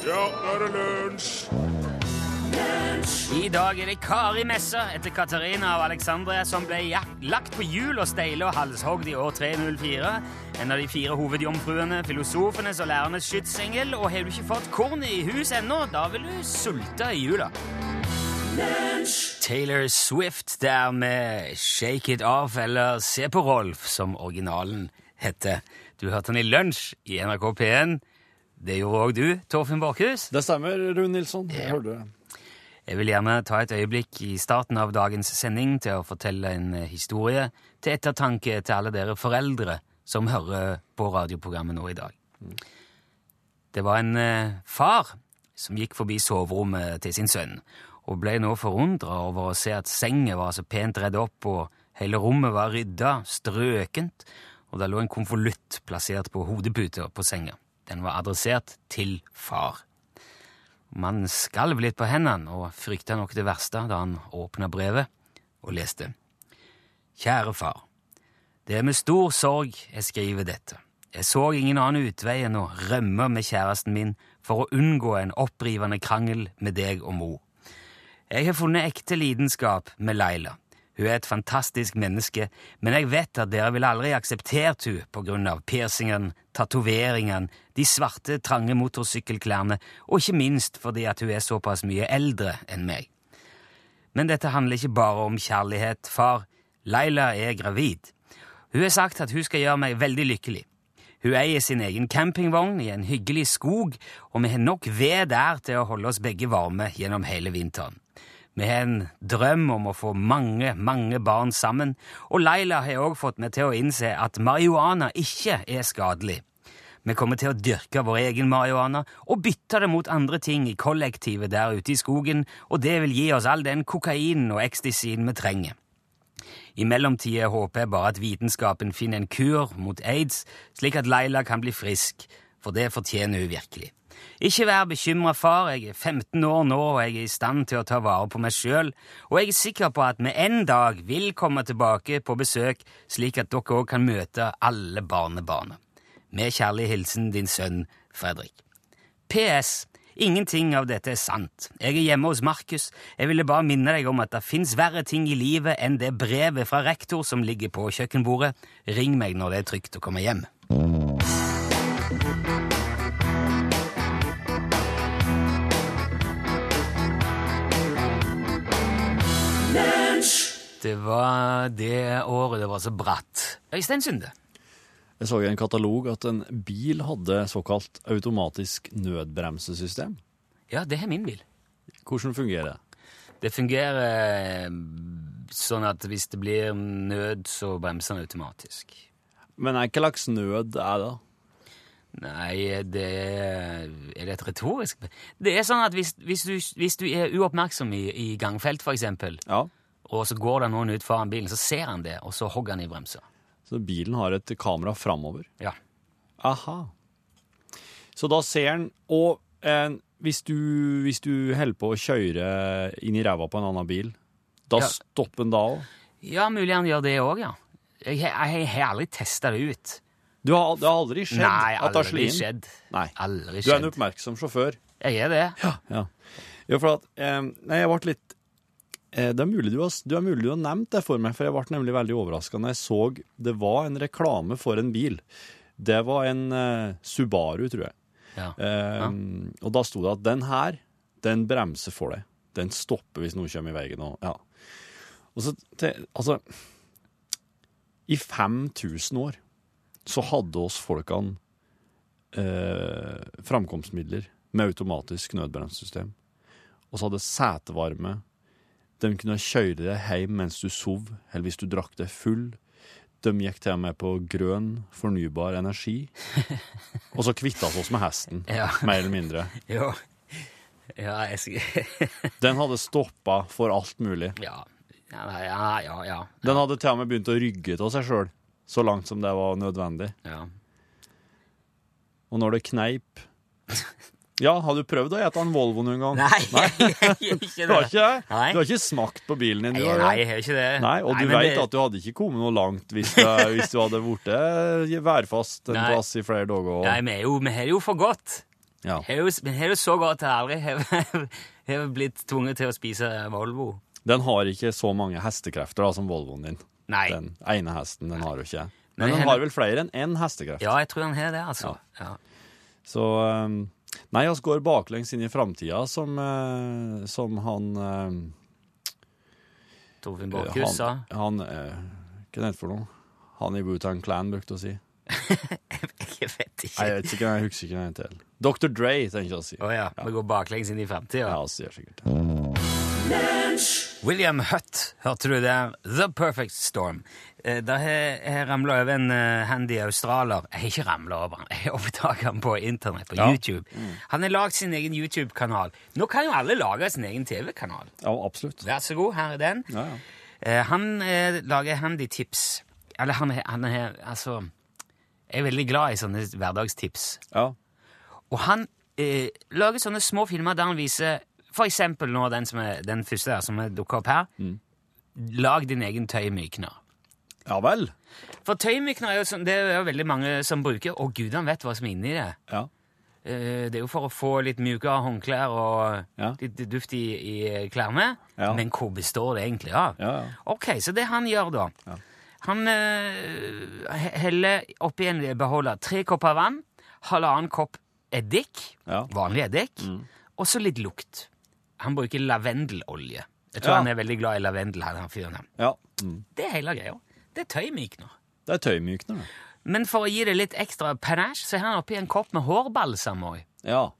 Ja, nå er det lunsj! I dag er det Kari Messa etter Katarina av Alexandria som ble lagt på hjul og steile og halshogd i år 304. En av de fire hovedjomfruene, filosofenes og lærernes skytsengel. Og har du ikke fått kornet i hus ennå, da vil du sulte i jula. Taylor Swift der med Shake It Off, eller Se på Rolf, som originalen heter. Du hørte den i lunsj i NRK P1. Det gjorde òg du, Torfinn Borchhus. Det stemmer, Rune Nilsson. Jeg hørte det. Jeg vil gjerne ta et øyeblikk i starten av dagens sending til å fortelle en historie til ettertanke til alle dere foreldre som hører på radioprogrammet nå i dag. Det var en eh, far som gikk forbi soverommet til sin sønn, og ble nå forundra over å se at senga var så pent redd opp, og hele rommet var rydda, strøkent, og det lå en konvolutt plassert på hodeputa på senga. Den var adressert til far. Mannen skalv litt på hendene og frykta nok det verste da han åpna brevet og leste. Kjære far. Det er med stor sorg jeg skriver dette. Jeg så ingen annen utvei enn å rømme med kjæresten min for å unngå en opprivende krangel med deg og mor. Jeg har funnet ekte lidenskap med Laila. Hun er et fantastisk menneske, men jeg vet at dere ville aldri akseptert hun på grunn av piercingen, tatoveringen, de svarte, trange motorsykkelklærne, og ikke minst fordi at hun er såpass mye eldre enn meg. Men dette handler ikke bare om kjærlighet, far. Laila er gravid. Hun har sagt at hun skal gjøre meg veldig lykkelig. Hun eier sin egen campingvogn i en hyggelig skog, og vi har nok ved der til å holde oss begge varme gjennom hele vinteren. Vi har en drøm om å få mange, mange barn sammen, og Laila har også fått meg til å innse at marihuana ikke er skadelig. Vi kommer til å dyrke vår egen marihuana og bytte det mot andre ting i kollektivet der ute i skogen, og det vil gi oss all den kokainen og ecstasyen vi trenger. I mellomtida håper jeg bare at vitenskapen finner en kur mot aids, slik at Laila kan bli frisk, for det fortjener hun virkelig. Ikke vær bekymra, far, jeg er 15 år nå, og jeg er i stand til å ta vare på meg sjøl, og jeg er sikker på at vi en dag vil komme tilbake på besøk, slik at dere òg kan møte alle barnebarna. Med kjærlig hilsen din sønn Fredrik. PS. Ingenting av dette er sant. Jeg er hjemme hos Markus. Jeg ville bare minne deg om at det fins verre ting i livet enn det brevet fra rektor som ligger på kjøkkenbordet. Ring meg når det er trygt å komme hjem. Det var det året det var så bratt. Øystein Sunde. Jeg så i en katalog at en bil hadde såkalt automatisk nødbremsesystem. Ja, det er min bil. Hvordan fungerer det? Det fungerer eh, sånn at hvis det blir nød, så bremser den automatisk. Men hva slags nød er det? Nei, det er Er det et retorisk Det er sånn at hvis, hvis, du, hvis du er uoppmerksom i, i gangfelt, for eksempel, Ja, og så går det noen ut foran bilen, så ser han det, og så hogger han i bremsa. så bilen har et kamera framover. Ja. Aha. Så da ser han Og eh, hvis, du, hvis du holder på å kjøre inn i ræva på en annen bil, da Ja. stopper han da òg? ja, mulig han gjør det òg, ja. Jeg, har- aldri testa det ut. Du har, det har aldri skjedd Nei, at det aldri slått inn? skjedd. Nei. Aldri Du er en oppmerksom sjåfør. Jeg er det. Ja. ja. for at eh, jeg ble litt Det er mulig du har, du er mulig du har nevnt det for meg, for jeg ble nemlig veldig overraska når jeg så det var en reklame for en bil. Det var en uh, Subaru, tror jeg. Ja. Eh, Og da sto det at den her, den bremser for deg. Den stopper hvis noe kommer i veien. Og, ja. og så, til, altså I 5000 år så hadde oss folkene uh, framkomstmidler med automatisk nødbremsesystem. Og så hadde setevarme. De kunne kjøre deg hjem mens du sov, eller hvis du drakk deg full. De gikk til og med på grønn, fornybar energi. Og så kvitta vi oss med hesten, Ja. mer eller mindre. Jo. Ja, jeg skal Den hadde stoppa for alt mulig. Ja. Ja, ja, ja. ja. Den hadde til og med begynt å rygge til seg sjøl, så langt som det var nødvendig. ja. Og når det kneip Ja, har du prøvd å ete en Volvo noen gang? Nei, jeg gjør ikke Du har ikke det? Du har ikke smakt på bilen din? du Nei, nei, jeg har ikke det. Nei, og du veit vet det- at du hadde ikke kommet noe langt hvis, det, hvis du hadde blitt værfast en Nei. plass i flere dager. og- Nei, vi er jo, vi har det jo for godt. Ja. Har jo, men har du så godt at jeg aldri har, blitt tvunget til å spise Volvo? Den har ikke så mange hestekrefter da, som Volvoen din. Nei. Den ene hesten, den har jo ikke. Men Men den har vel flere enn én hestekreft. Ja, jeg tror han har det, altså. Ja. Så um, Nei, vi går baklengs inn i framtida, som, eh, som han eh, Torfinn Borchhus sa. Han, eh, Hva heter det for noe? Han i Wu-Tang Clan brukte å si. Jeg vet Nei, ikke. jeg vet ikke, jeg husker ikke hva han heter. Dr. Dre, tenker jeg å si. Å ja. Vi går baklengs inn i framtida. Ja, sier sikkert det. William Hutt, hørte du der? The Perfect Storm. Eh, Da har jeg ramla over en eh, handy australier. Jeg har ikke ramla over han, jeg oppdaga han på internett, på Ja. YouTube. Han har lagd sin egen YouTube-kanal. Nå kan jo alle lage sin egen TV-kanal. Ja, absolutt. Vær så god, her er den. Ja, ja. Eh, Han lager handy-tips. Eller han, han er altså Jeg er veldig glad i sånne hverdagstips. ja. Og han eh, lager sånne små filmer der han viser for eksempel nå den, som er, den første der, som dukket opp her. Lag din egen tøymykner. Ja vel. For tøymykner er jo sånn, det er jo veldig mange som bruker, og gudene vet hva som er inni det. Ja. Eh, Det er jo for å få litt mjukere håndklær og Ja. litt duft i, i klærne. Ja. Men hvor består det egentlig av? Ja, ja. Ok, så det han gjør da Han eh, he- heller oppi en beholder tre kopper vann, halvannen kopp eddik, Ja. vanlig eddik, og så litt lukt. Han bruker lavendelolje. Jeg tror Ja. han er veldig glad i lavendel. han fyren her. ja. Mm. Det er hele greia. Det er tøymykner. Det er tøymykner, det. Men for å gi det litt ekstra panache, så har han oppi en kopp med hårbalsam òg. Ja.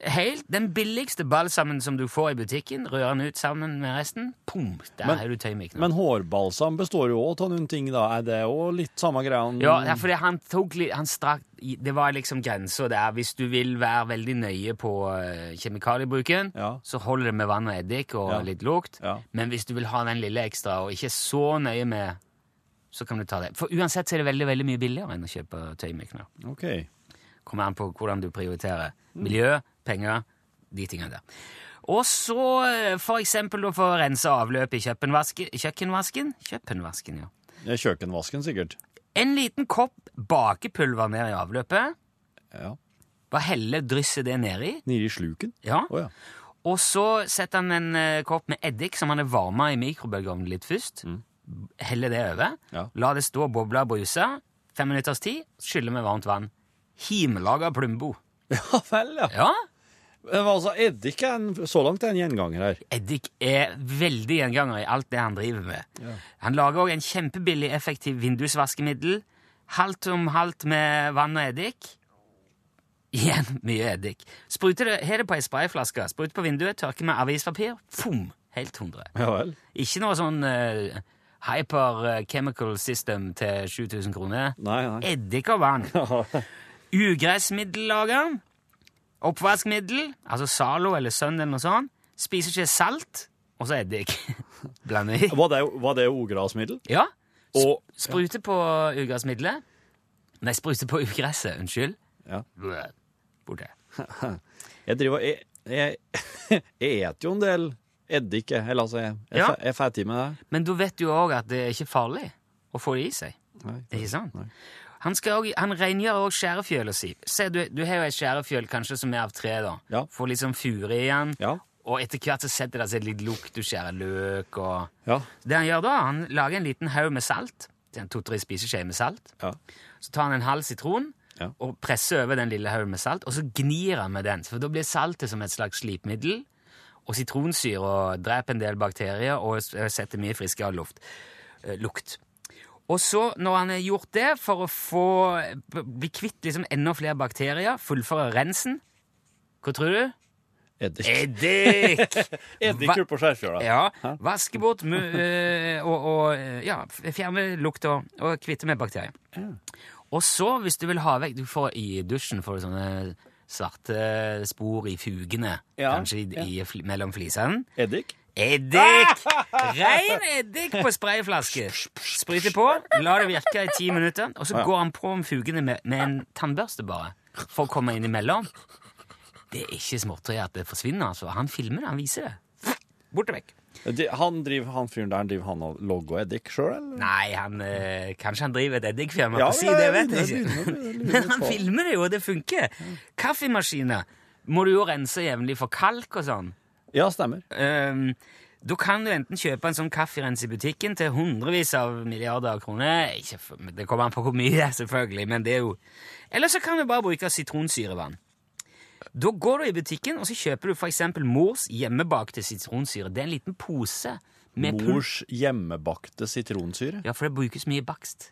Helt den billigste balsamen som du får i butikken, rører den ut sammen med resten. Pum, der Men- har du tøymykner. Men hårbalsam består jo òg av noen ting, da. Er det òg litt samme greia? Ja, for er han tok litt han strak, Det var liksom grensa der. Hvis du vil være veldig nøye på eh, kjemikaliebruken, Ja. så holder det med vann og eddik og Ja. litt lukt. Ja. Men hvis du vil ha den lille ekstra og ikke så nøye med, så kan du ta det. For uansett så er det veldig veldig mye billigere enn å kjøpe tøymykner. OK. Kommer an på hvordan du prioriterer. Miljø, penger, de tingene der. Og så eh, for eksempel å for å rense avløp i kjøkkenvasken. Kjøkkenvasken? ja. ja. Kjøkkenvasken, sikkert. En liten kopp bakepulver ned i avløpet. Ja. Bare helle, drysset det nedi. Nedi i sluken? Ja. Oh, ja. Og så setter han en eh, kopp med eddik som han har varma i mikrobølgeovnen litt først. Helle det over. Ja. La det stå og boble og bruse. Fem minutters tid. Skylle med varmt vann. Himelaga plumbo. Ja vel, ja. Ja, Men altså, eddik er en, så langt er en gjenganger her. Eddik er veldig gjenganger i alt det han driver med. Ja. Han lager òg en kjempebillig, effektiv vindusvaskemiddel. Halvt om halvt med vann og eddik. Igjen mye eddik. Spruter det, Har det på ei sprayflaske, sprut på vinduet, tørke med avispapir. Fom! Helt 100. Ja vel. Ikke noe sånn uh, hyper chemical system til 7000 kroner. Nei, nei. Eddik og vann. Ugressmiddellager. Oppvaskmiddel, altså Zalo eller Sun eller noe sånt. Spiser ikke salt, og så eddik. Blander i. Var det, var det ugressmiddel? Ja. Og Sprute på ugressmiddelet. Nei, sprute på ugresset. Unnskyld. ja. Borte. Jeg driver Jeg, jeg, jeg et jo en del eddik, jeg. Eller altså, jeg, jeg, Ja. er ferdig med det. Men du vet jo òg at det er ikke farlig å få det i seg. Nei. Ikke sant? Han, skal også, han rengjør òg skjærefjøla si. Se, du, du har jo et skjærefjøl kanskje som er av tre. da. Ja. Får litt sånn fure i den. Ja. Og etter hvert så setter det seg litt lukt. Du skjærer løk og Ja. Det han gjør da, han lager en liten haug med salt. To-tre spiseskjeer med salt. Ja. Så tar han en halv sitron Ja. og presser over den lille haugen med salt, og så gnir han med den. For da blir saltet som et slags slipmiddel, og sitronsyre dreper en del bakterier og s- setter mye friskere luft, eh, lukt. Og så, når han har gjort det, for å få bli kvitt liksom enda flere bakterier, fullføre rensen Hva tror du? Eddik. Eddik! Eddik på skjærfjøla. Ja, vaske bort øh, og, og ja, fjerne lukt og, og kvitte med bakterier. Og så, hvis du vil ha vekk Du får i dusjen får du sånne svarte spor i fugene, Ja, kanskje i, i, mellom flisene. Eddik? Eddik! Rein eddik på sprayflaske. spryter på, la det virke i ti minutter, og så går han på om fugene med, med en tannbørste bare, for å komme innimellom. Det er ikke småtteri at det forsvinner, altså. Han filmer det, han viser det. Borte vekk. De, han, driver, han fyren der, driver han og logger eddik sjøl, eller? Nei, han, øh, kanskje han driver et eddikfirma Ja, på si, det vet jeg ikke. Men han filmer det jo, og det funker. Kaffemaskiner må du jo rense jevnlig for kalk og sånn. Ja, stemmer. Um, da kan du enten kjøpe en sånn kafferens i butikken til hundrevis av milliarder av kroner. Ikke, det kommer an på hvor mye, selvfølgelig, men det er jo Eller så kan du bare bruke sitronsyrevann. Da går du i butikken, og så kjøper du f.eks. mors hjemmebakte sitronsyre. Det er en liten pose med Mors hjemmebakte sitronsyre. Ja, for det brukes mye bakst.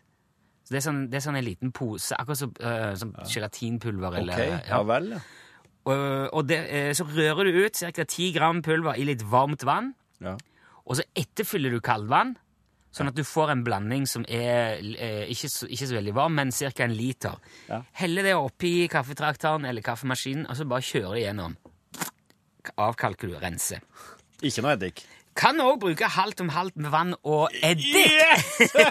Så det er sånn, det er sånn en liten pose, akkurat som, uh, som gelatinpulver. Eller, okay, ja vel, ja. Og, og det, eh, så rører du ut ca. 10 gram pulver i litt varmt vann, ja. og så etterfyller du kaldvann, sånn at du får en blanding som er eh, ikke, så, ikke så veldig varm, men ca. en liter. Ja. Helle det oppi kaffetrakteren eller kaffemaskinen, og så bare kjøre det gjennom. Avkalker du, renser. Ikke noe eddik. Kan òg bruke halvt om halvt med vann og eddik.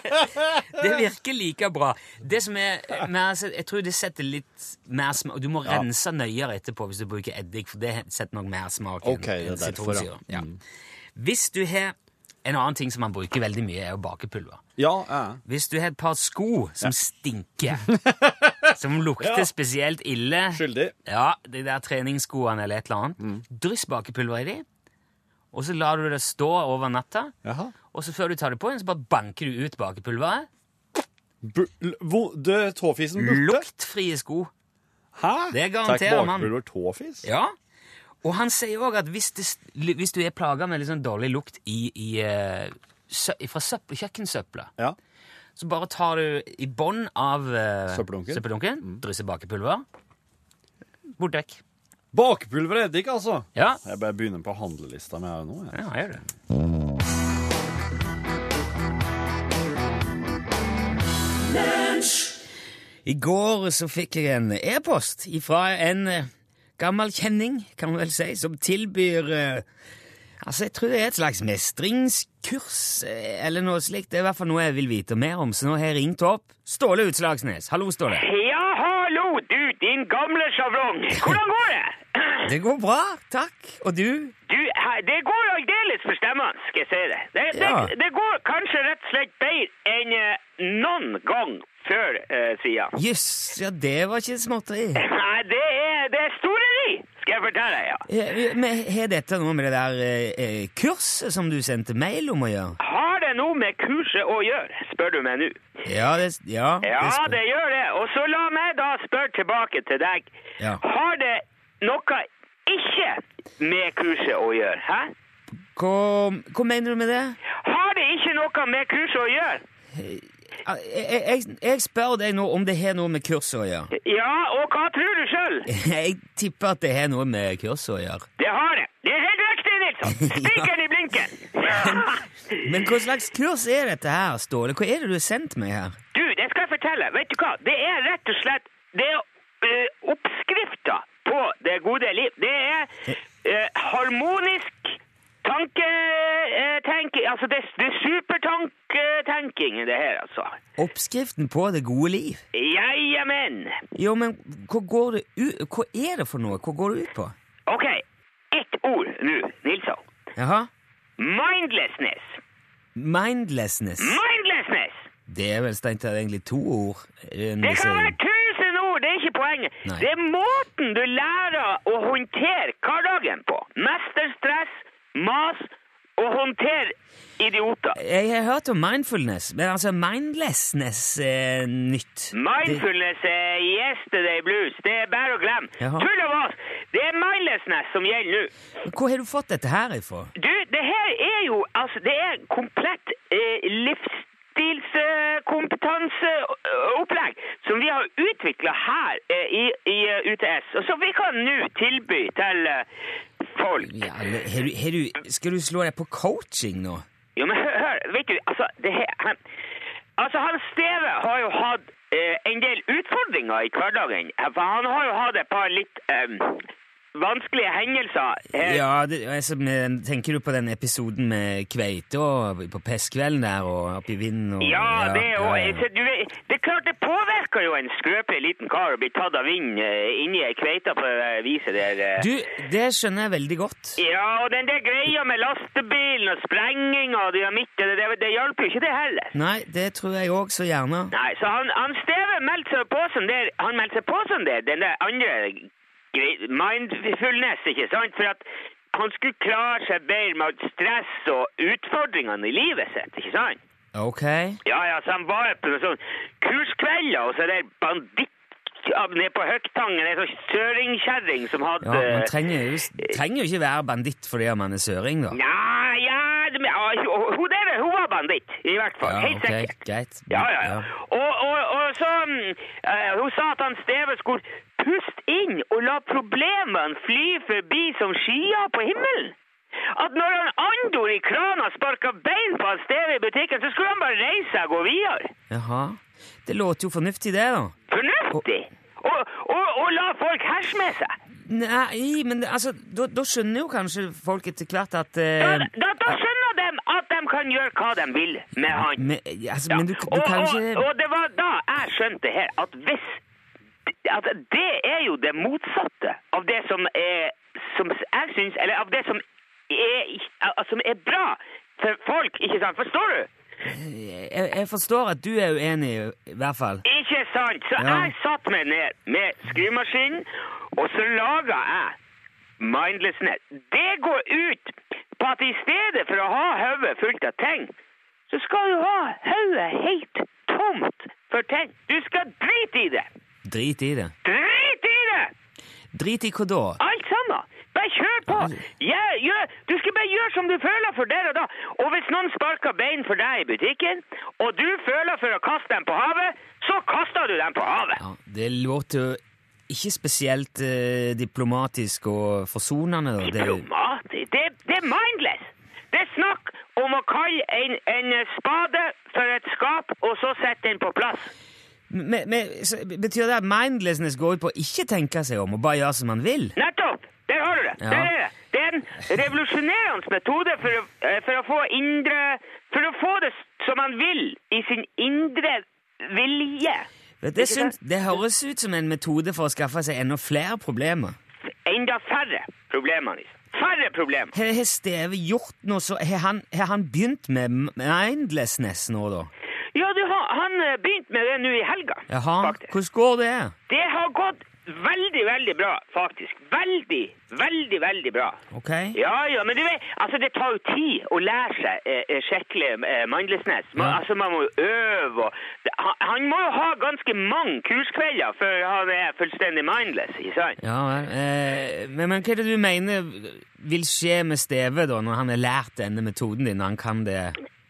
det virker like bra. Det som er, altså, Jeg tror det setter litt mer smak Du må Ja. rense nøyere etterpå hvis du bruker eddik, for det setter nok mer smak enn Ok, er enn sitronsyre. Ja. Hvis du har En annen ting som man bruker veldig mye, er jo bakepulver. Ja, ja. Hvis du har et par sko som stinker, som lukter Ja. spesielt ille Skyldig. ja, de der treningsskoene eller et eller annet. Mm. Dryss bakepulver i de, og så lar du det stå over natta. Jaha. Og så før du tar det på igjen, så bare banker du ut bakepulveret. Tåfisen borte? Luktfrie sko. Hæ? Det garanterer Tar man. bakpulver tåfis? Ja. Og han sier òg at hvis, det, hvis du er plaga med litt sånn dårlig lukt i, i, eh, sø, fra søppel, kjøkkensøpla, Ja. så bare tar du i bånn av uh, Søppeldunken. søppeldunken, drysser bakepulver, bort vekk. Bakepulver og eddik, altså? Ja, Jeg bare begynner på handlelista mi her nå. Jeg. ja gjør det. I går så fikk jeg en e-post fra en eh, gammel kjenning, kan man vel si, som tilbyr eh, Altså, jeg tror det er et slags mestringskurs eh, eller noe slikt. Det er i hvert fall noe jeg vil vite mer om, så nå har jeg ringt opp Ståle Utslagsnes. Hallo, Ståle. Ja, hallo, du, din gamle sjavrong. Hvordan går det? Det går bra, takk. Og du? Du, det går aldeles forstemmende, skal jeg si det. Det, det, Ja. det går kanskje rett og slett bedre enn eh, noen gang før uh, sida. Jøss, ja, det var ikke småtteri. Nei, det er, det er fortelle deg. Ja. Eh, Men Har dette noe med det der eh, eh, kurset som du sendte mail om å gjøre? Har det noe med kurset å gjøre, spør du meg nå? Ja, det, ja, Ja, spør- det gjør det. Og så la meg da spørre tilbake til deg. Ja. Har det noe ikke med kurset å gjøre? Hæ? Hva, hva mener du med det? Har det ikke noe med kurset å gjøre? Jeg, jeg, jeg spør deg nå om det har noe med kurset å gjøre. Ja, og hva tror du sjøl? Jeg tipper at det har noe med kurset å gjøre. Det har det. Det er helt riktig, Nilsson. Spikeren i blinken. Men hva slags kurs er dette her, Ståle? Hva er det du har sendt meg her? Du, det skal jeg fortelle. Vet du hva? Det er rett og slett Det er uh, oppskrifta på det gode liv. Det er eh, harmonisk tanketenking Altså, det, det er det her, altså. Oppskriften på det gode liv? Jajamän. Jo, men hva går det ut Hva er det for noe? Hva går det ut på? OK. Ett ord nå, Nilsson. Jaha? Mindlessness. Mindlessness. Mindlessness! Det er vel strengt tatt egentlig to ord. eh, Det kan være tusen ord, det er ikke poenget. Nei. Det er måten du lærer å håndtere hverdagen på. Mesterstress, mas og håndtere. Jeg har hørt om mindfulness, men altså mindlessness er nytt. Mindfulness er yesterday blues. Det er bare å glemme. Jaha. Tull og vas. Det er mindlessness som gjelder nå. Hvor har du fått dette her ifra? Du, det her er jo altså Det er komplett eh, livsstilskompetanseopplegg som vi har utvikla her eh, i, i eh, UTS, og som vi kan nå tilby til eh, folk. Ja, men, her, her, skal du slå deg på coaching nå? Hør, vet du, altså det her, Altså, han Steve har jo hatt eh, en del utfordringer i hverdagen. For han har jo hatt et par litt eh, vanskelige hendelser her. Ja, det, altså, tenker du på den episoden med kveite og på pestkvelden der og oppi vinden og Ja, det jo ja, ja. du Det er klart det påvirker jo en skrøpelig liten kar å bli tatt av vind eh, inni ei kveite på det viset der. eh. Du, det skjønner jeg veldig godt. Ja, og den der greia med lastebilen og sprenging og dynamitt, det, det, det hjalp jo ikke det heller. Nei, det tror jeg òg så gjerne. Nei, så han, han Steve meldte seg på som der, han meldte seg på som der, den der andre mindfulness, ikke sant? For at han skulle klare seg bedre med stress og utfordringene i livet sitt, ikke sant? Ok. Ja, ja, så han var på noen sånn kurskvelder og så er det banditt nede på Høgtangen, en sånn søringkjerring som hadde Ja, Man trenger jo, trenger jo ikke være banditt fordi man er søring, da. Nei, ja, det, ja hun, der, hun var banditt, i hvert fall. Ja, Helt ok, sikkert. greit. Ja, ja, ja. Og, og, og så eh, Hun sa at han Steve skulle puste inn og la problemene fly forbi som skyer på himmelen. At når han Andor i krana sparka bein på et sted i butikken, så skulle han bare reise seg og gå videre. Jaha. Det låter jo fornuftig, det, da. Fornuftig! Og, og, og la folk herse med seg. Nei, men altså, da, da skjønner jo kanskje folk etter hvert at Da, eh, da, da skjønner de at de kan gjøre hva de vil med han. men, altså, Ja. men du, du og, kan og, ikke og det var da jeg skjønte her at hvis at Det er jo det motsatte av det som er Som jeg syns Eller av det som er, som er bra for folk, ikke sant? Forstår du? jeg, jeg forstår at du er uenig, i hvert fall. Ikke sant? Så Ja. jeg satte meg ned med skrivemaskinen, og så laga jeg mindlessness. Det går ut på at i stedet for å ha hodet fullt av ting, så skal du ha hodet helt tomt for ting. Du skal drite i det. Drit i det. Drit i det! Drit i hva da? Alt sammen. Bare kjør på. Ja, gjør, du skal bare gjøre som du føler for der og da. Og hvis noen sparker bein for deg i butikken, og du føler for å kaste dem på havet, så kaster du dem på havet. Ja, det låter jo ikke spesielt eh, diplomatisk og forsonende. da. Diplomatisk. Det, det er mindless. Det er snakk om å kalle en, en spade for et skap, og så sette den på plass. Men, men, så, betyr det at mindlessness går ut på å ikke tenke seg om og bare gjøre som man vil? Nettopp! Der har du det. Ja. Der er det. Det er en revolusjonerende metode for å, eh, for å få indre For å få det som man vil i sin indre vilje. Det, syns, det høres ut som en metode for å skaffe seg enda flere problemer. Enda færre problemer. Liksom. Færre problemer. Har Steve gjort noe så Har han, han begynt med mindlessness nå, da? Ja, du, han eh, begynte med det nå i helga. Jaha, faktisk. hvordan går det? Det har gått veldig, veldig bra, faktisk. Veldig, veldig, veldig bra. Ok? Ja, ja, men du vet, altså det tar jo tid å lære seg eh, eh, skikkelig eh, mindlessness. Man, Ja. Altså, man må jo øve, og det, han, han må jo ha ganske mange kurskvelder før han er fullstendig mindless, ikke sant? Ja. Eh, men, men hva er det du mener vil skje med Steve da, når han har lært denne metoden din, når han kan det?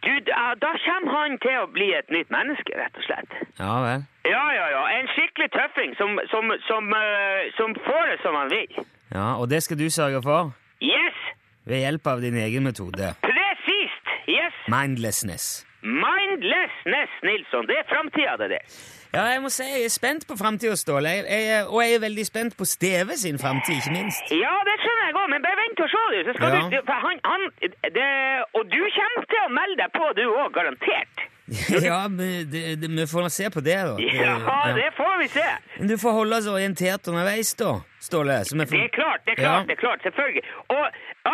Du, da, kommer han til å bli et nytt menneske, rett og slett. Ja vel. Ja, ja, ja. En skikkelig tøffing som, som, som, eh, som får det som han vil. Ja, Og det skal du sørge for? Yes! Ved hjelp av din egen metode. Presist! Yes! Mindlessness. Mindlessness, Nilsson. Det er framtida, det der. Ja, jeg må si jeg er spent på framtida, Ståle. Jeg, jeg, og jeg er veldig spent på Steve sin framtid, ikke minst. Ja, det skjønner jeg òg, men bare vent og se, du. Så skal Ja. du han, han, det, og du kommer til å melde deg på, du òg, garantert. ja, men det, det, vi får se på det, da. Ja, det får vi se. Men du får holde oss orientert underveis, da, Ståle. Får... Det er klart, det er klart, Ja. det er klart, selvfølgelig. Og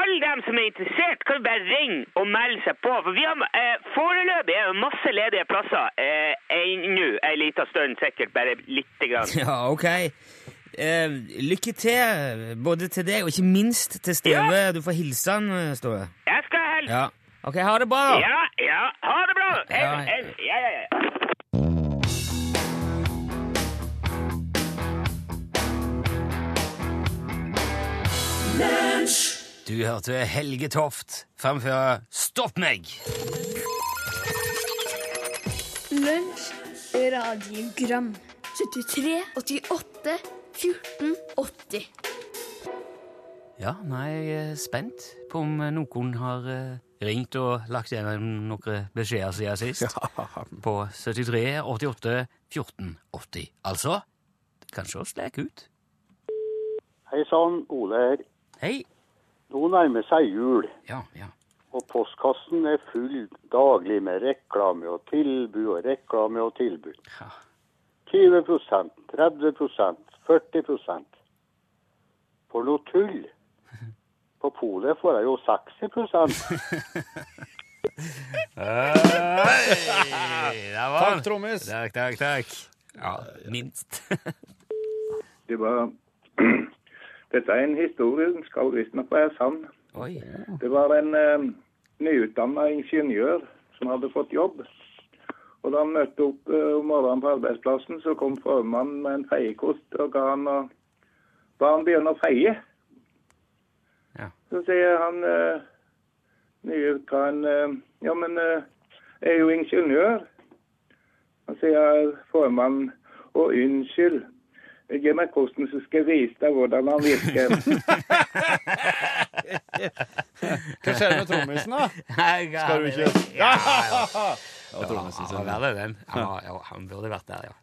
alle dem som er interessert, kan bare ringe og melde seg på. For vi har eh, foreløpig er det masse ledige plasser eh, ennå. En liten stund, sikkert bare lite grann. Ja, ok. Eh, lykke til, både til deg og ikke minst til Steve. Ja. Du får hilse han, Støve Ståle. Jeg skal helst Ja. Ok, ha det bra, da. Ja, ja. Ha det bra. Ja. En- en- Ja, ja, ja. Du hørte Helge Toft framføre Stopp meg! Lunsj, radiogram 73, 88, 14, 80 Ja, nei, jeg er spent på om noen har eh, ringt og lagt igjen noen beskjeder siden sist. På 73 88 14 80. Altså, det kan se slik ut. Hei sann, Ole her. Hei. Nå nærmer seg jul, Ja, ja. og postkassen er full daglig med reklame og tilbud og reklame og tilbud. Ja. 20 30 40 For noe tull. På polet får jeg jo 60 Hei, var Takk, trommis. Takk, takk, takk. Ja, minst. Det var Dette er en historie, den skal visstnok være sann. Oi. Det var en uh, nyutdanna ingeniør som hadde fått jobb. Og da han møtte opp eh, om morgenen på arbeidsplassen, så kom formannen med en feiekost og ga han og ba han begynne å feie. Ja. Så sier han nye nyutdannet uh, Ja, men uh, jeg er jo ingeniør. Han sier formannen Å, unnskyld. Gi meg kosten, så skal jeg vise deg hvordan han virker. Hva skjer med trommisen, da? Skal du ikke- Ja, ja. Ja, trommisen Ja, sin. han, den. Ja, ja, han burde vært der, ja.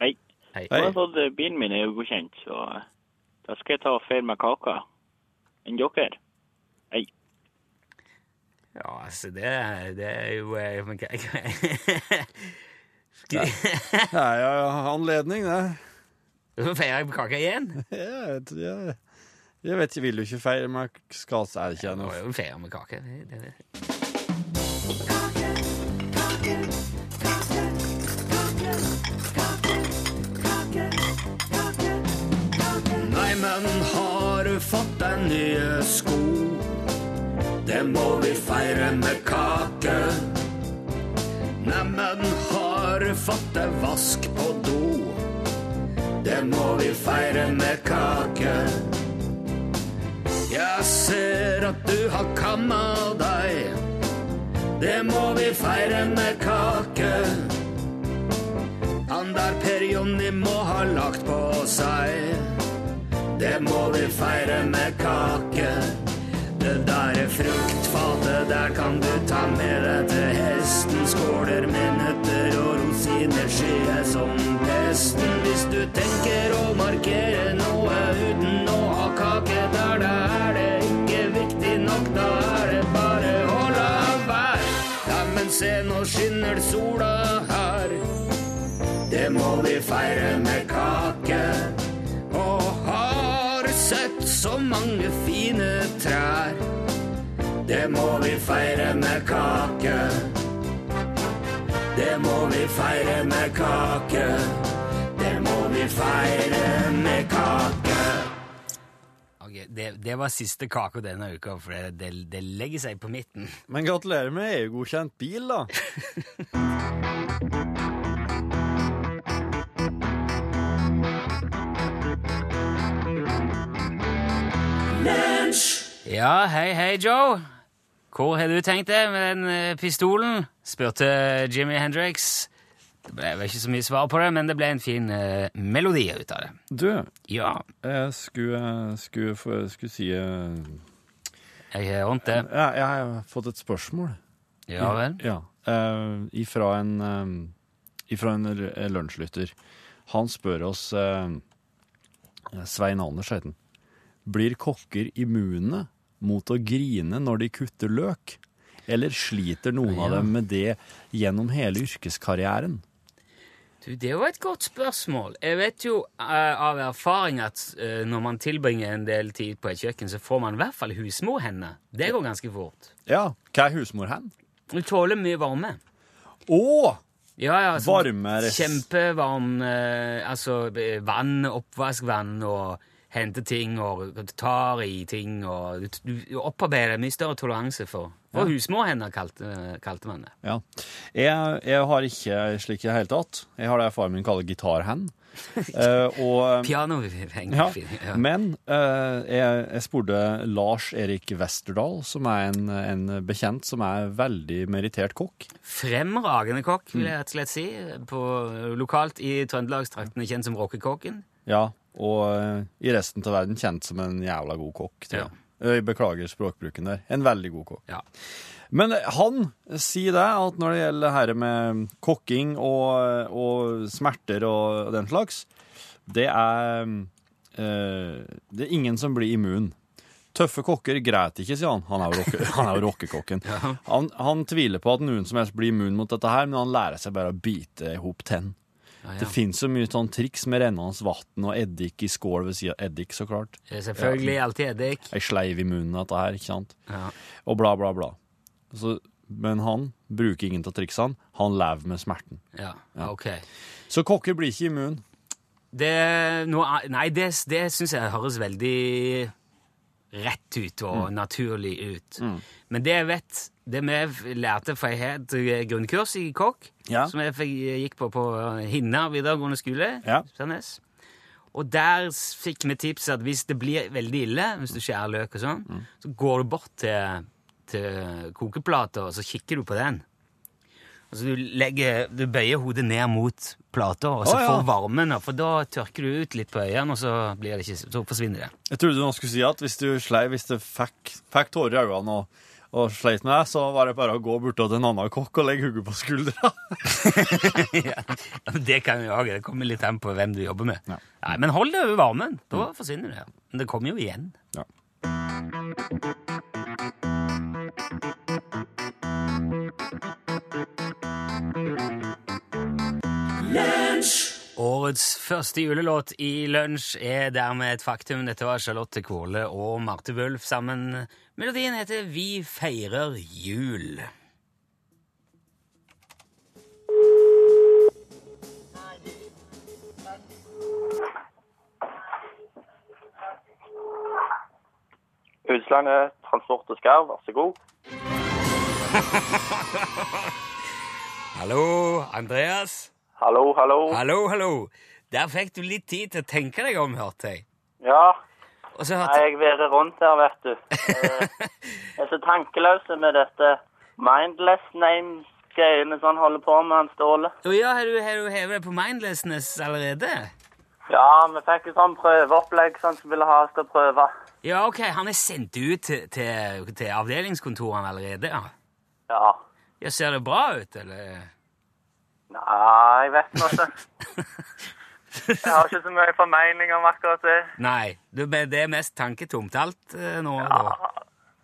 Hei. Hei. Hei. Jeg har fått eh, bilen min er jo godkjent, så eh, da skal jeg ta og feire meg kaka. Enn dere? Hei. Ja, altså, det, det er jo men hva- Det er jo ja, ja, anledning, det. Så feirer jeg kaka igjen? Jeg, jeg, jeg vet ikke, vil du ikke feire med skals? Er det ikke Nå noe er jo feire med kake. Det, det, det. Neimen, har du fått deg nye sko? Det må vi feire med kake. Neimen, har du fått deg vask på do? Det må vi feire med kake. Jeg ser at du har kamma deg. Det må vi feire med kake. Han der Per Jonny må ha lagt på seg. Det må vi feire med kake. Det derre fruktfatet der kan du ta med deg til hesten. Skåler med nøtter og rosiner skyer som pesten. Hvis du tenker å markere se, nå skinner sola her. Det må vi feire med kake. Og har sett så mange fine trær. Det må vi feire med kake. Det må vi feire med kake. Det må vi feire med kake. Det, det var siste kaka denne uka, for det, det, det legger seg på midten. Men gratulerer med EU-godkjent bil, da. Ja, hei, hei, Joe. Hvor har du tenkt deg med den eh, pistolen? spurte Jimmy Hendrix. Det ble vel ikke så mye svar på det, men det ble en fin eh, melodi ut av det. Du, Ja, jeg skulle, skulle, få- skulle si eh, jeg har vondt det. ja, Jeg har fått et spørsmål. Ja vel. Ja. eh, ifra en, eh, ifra en l- lunsjlytter. Han spør oss eh, Svein Anders heter han. Blir kokker immune mot å grine når de kutter løk? Eller sliter noen av dem med det gjennom hele yrkeskarrieren? Du, det var et godt spørsmål. Jeg vet jo uh, av erfaring at uh, når man tilbringer en del tid på et kjøkken, så får man i hvert fall husmorhender. Det går ganske fort. Ja, hva er husmorhend? Du tåler mye varme. Å! Ja, ja, sånn Varme Kjempevarm uh, Altså vann, oppvaskvann og hente ting og tar i ting og Du, du opparbeider mye større toleranse for For husmorhender, kalte, kalte man det. Ja. Jeg, jeg har ikke slik i det hele tatt. Jeg har det faren min kaller gitarhand. uh, og Ja, Ja. men uh, jeg, jeg spurte Lars Erik Westerdal, som er en, en bekjent som er veldig merittert kokk. Fremragende kokk, vil jeg rett og slett si. På, lokalt i Trøndelagstraktene kjent som rockekokken. Ja, og uh, i resten av verden kjent som en jævla god kokk. tror jeg. Ja. Jeg beklager språkbruken der. En veldig god kokk. Ja. Men han sier det, at når det gjelder dette med kokking og, og smerter og den slags, det er eh, Det er ingen som blir immun. Tøffe kokker græter ikke, sier han. Han er jo, rocke, han er jo rockekokken. Han, han tviler på at noen som helst blir immun mot dette her, men han lærer seg bare å bite i hop tenn. Ja, Det finnes så mye sånn triks med rennende vann og eddik i skål ved siden av eddik, så klart. Det Selvfølgelig alltid eddik. Ei sleiv i munnen dette her, ikke sant? Ja. Og bla, bla, bla. Så, men han bruker ingen av triksene. Han lever med smerten. ja, ok. Så kokker blir ikke immun. Det, noe, nei, det, det syns jeg høres veldig rett ut og naturlig ut. Men det jeg vet, det vi lærte For jeg har et eh, grunnkurs i kokk, Ja. som jeg fikk, gikk på på Hinna videregående skole. Ja. Og der fikk vi tips at hvis det blir veldig ille, hvis du skjærer løk og sånn, så går du bort til, til kokeplata, og så kikker du på den. Altså du, legger, du bøyer hodet ned mot plata, og så Å, ja. får varmen, for da tørker du ut litt på øynene, og så, blir det ikke, så forsvinner det. Jeg trodde du nå skulle si at hvis du slei, hvis du fikk, fikk tårer i øynene og, og sleit med det, så var det bare å gå bort til en annen kokk og legge hodet på skuldra. ja. Det kan jo òg. det kommer litt an på hvem du jobber med. Ja. Nei, men hold det over varmen, da forsvinner det. Men det kommer jo igjen. Ja. Årets første julelåt i Lunsj er dermed et faktum. Dette var Charlotte Kvåle og Marte Wulf sammen. Melodien heter Vi feirer jul. Utslaget transport og skarv, vær så god. Hallo, Andreas. Hallo, hallo. Hallo, hallo. Der fikk du litt tid til å tenke deg om, hørte jeg. Ja, så nei, hørte jeg virrer rundt her, vet du. Eh, Jeg er så tankeløs med dette mindless name-greiene som han holder på med, han Ståle. Å ja, har du, har du hevet deg på mindlessness allerede? Ja, vi fikk et sånn prøveopplegg sånn som ville ha oss til å prøve. Ja, ok, han er sendt ut til, til, til avdelingskontorene allerede, ja. Ja. ja. Ser det bra ut, eller? Nei, jeg vet nå ikke. Jeg har ikke så mye formening om akkurat det. Nei, det det er mest tanketomt alt nå? nå. da. Ja,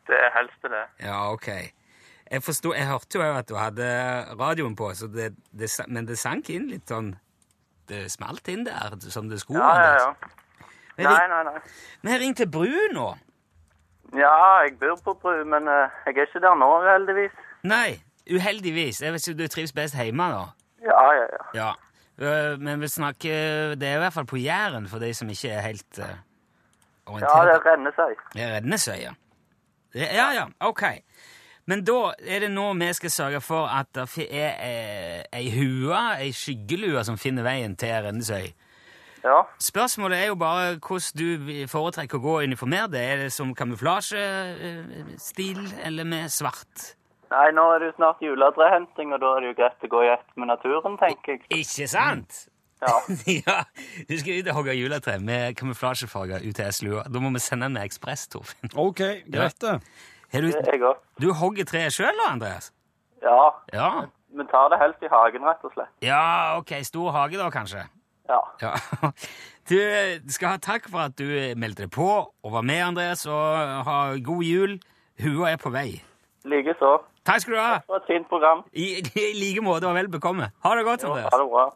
det er helst det. Ja, ok. Jeg forstod, jeg hørte jo at du hadde radioen på, så det, det, men det sank inn litt sånn Det smalt inn der, som det skulle. Ja, ja, ja. Men Nei, nei, nei. Men jeg ringte Bru nå. Ja, jeg bor på Bru, men eh, jeg er ikke der nå, heldigvis. Nei, uheldigvis. Jeg vet ikke, Du trives best hjemme, da? Ja, ja, ja. Ja. Øh, Men vi snakker Det er i hvert fall på Jæren, for de som ikke er helt uh, Ja, det er Rennesøy. Det er Rennesøy, ja. Ja, ja, ok. Men da er det nå vi skal sørge for at det er eh, ei hue, ei skyggelue, som finner veien til Rennesøy. Ja. Spørsmålet er jo bare hvordan du foretrekker å gå uniformert. Er det som kamuflasjestil, eller med svart? Nei, nå er det jo snart juletrehenting, og da er det jo greit å gå i ett med naturen, tenker jeg. Ikke sant? Ja. ja, Du skal ut og hogge juletre med kamuflasjefarger UTS-lua. Da må vi sende den med ekspress, Torfinn. OK, greit det. Du, Det er jeg òg. du hogger treet sjøl da, Andreas? Ja. Ja. Vi tar det helst i hagen, rett og slett. Ja, ok. Stor hage, da, kanskje? Ja. Ja. Du skal ha takk for at du meldte deg på og var med, Andreas, og ha god jul. Hua er på vei. Likeså. Takk skal du ha. Det var et fint program. I, i like måte og vel bekomme. Ha det godt, Ha det bra.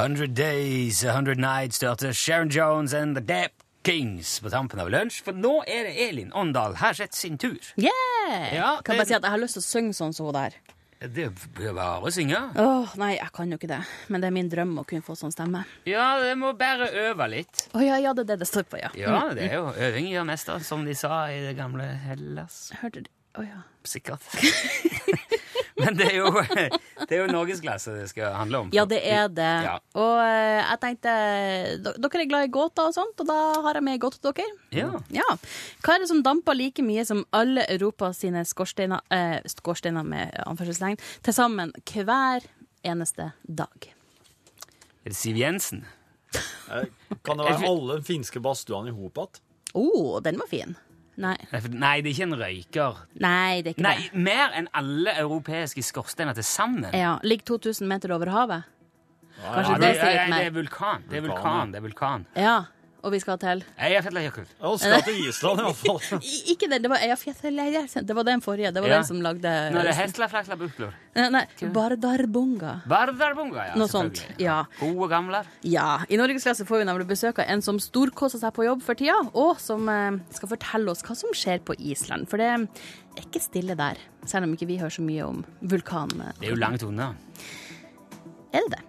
100 Days, 100 Nights størte Sharon Jones and The Dap Kings på tampen av lunsj. For nå er det Elin Åndal Herseth sin tur. Yeah! Ja, kan bare si at jeg har lyst til å synge sånn som hun der. Det å synge. Åh, nei, jeg kan jo ikke det. Men det er min drøm å kunne få sånn stemme. Ja, det må bare øve litt. Å ja, ja, det er det det står på, ja. Ja, det er jo øving gjør mester, som de sa i det gamle Hellas. Hørte du? Å ja. Sikkert. Men det er jo, det er jo norgesklasse det skal handle om. Ja, det er det. Ja. Og eh, jeg tenkte Dere er glad i gåter og sånt, og da har jeg med gåte til dere. Ja. Ja. Hva er det som damper like mye som alle Europa sine skorsteiner, eh, skorsteiner med anførselstegn, til sammen hver eneste dag? Er det Siv Jensen? Eh, Kan det være alle de finske badstuene i hop igjen? Å, oh, den var fin. Nei. Nei, det er ikke en røyker. Nei, det er ikke Nei, det. mer enn alle europeiske skorsteiner til sammen. Ja, Ligger 2000 meter over havet. Ja, Kanskje det, det sier litt mer. det er vulkan. Det er vulkan. Det er vulkan. Ja, og vi skal til Eyjafjallajökull. Og skal til Island, iallfall. fall. Ikke den, det var Eyjafjallajökull. Det var den forrige. Det var Ja. den som lagde Nå er det Heslaflaxlabuklor. Nei, nei, Bardarbunga. Bardarbunga, ja. Noe sånt. ja. Ja. Gode gamle. Ja, I Norgesklasse får vi nemlig besøk av en som storkoser seg på jobb for tida, og som eh, skal fortelle oss hva som skjer på Island. For det er ikke stille der, selv om ikke vi hører så mye om vulkanene. Det er jo langt unna. Er det det?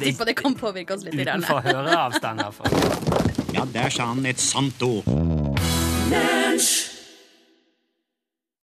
Tipper det kan påvirke oss litt. Utenfor høreavstand, iallfall. Ja, der sa han et sant ord. Lunsj!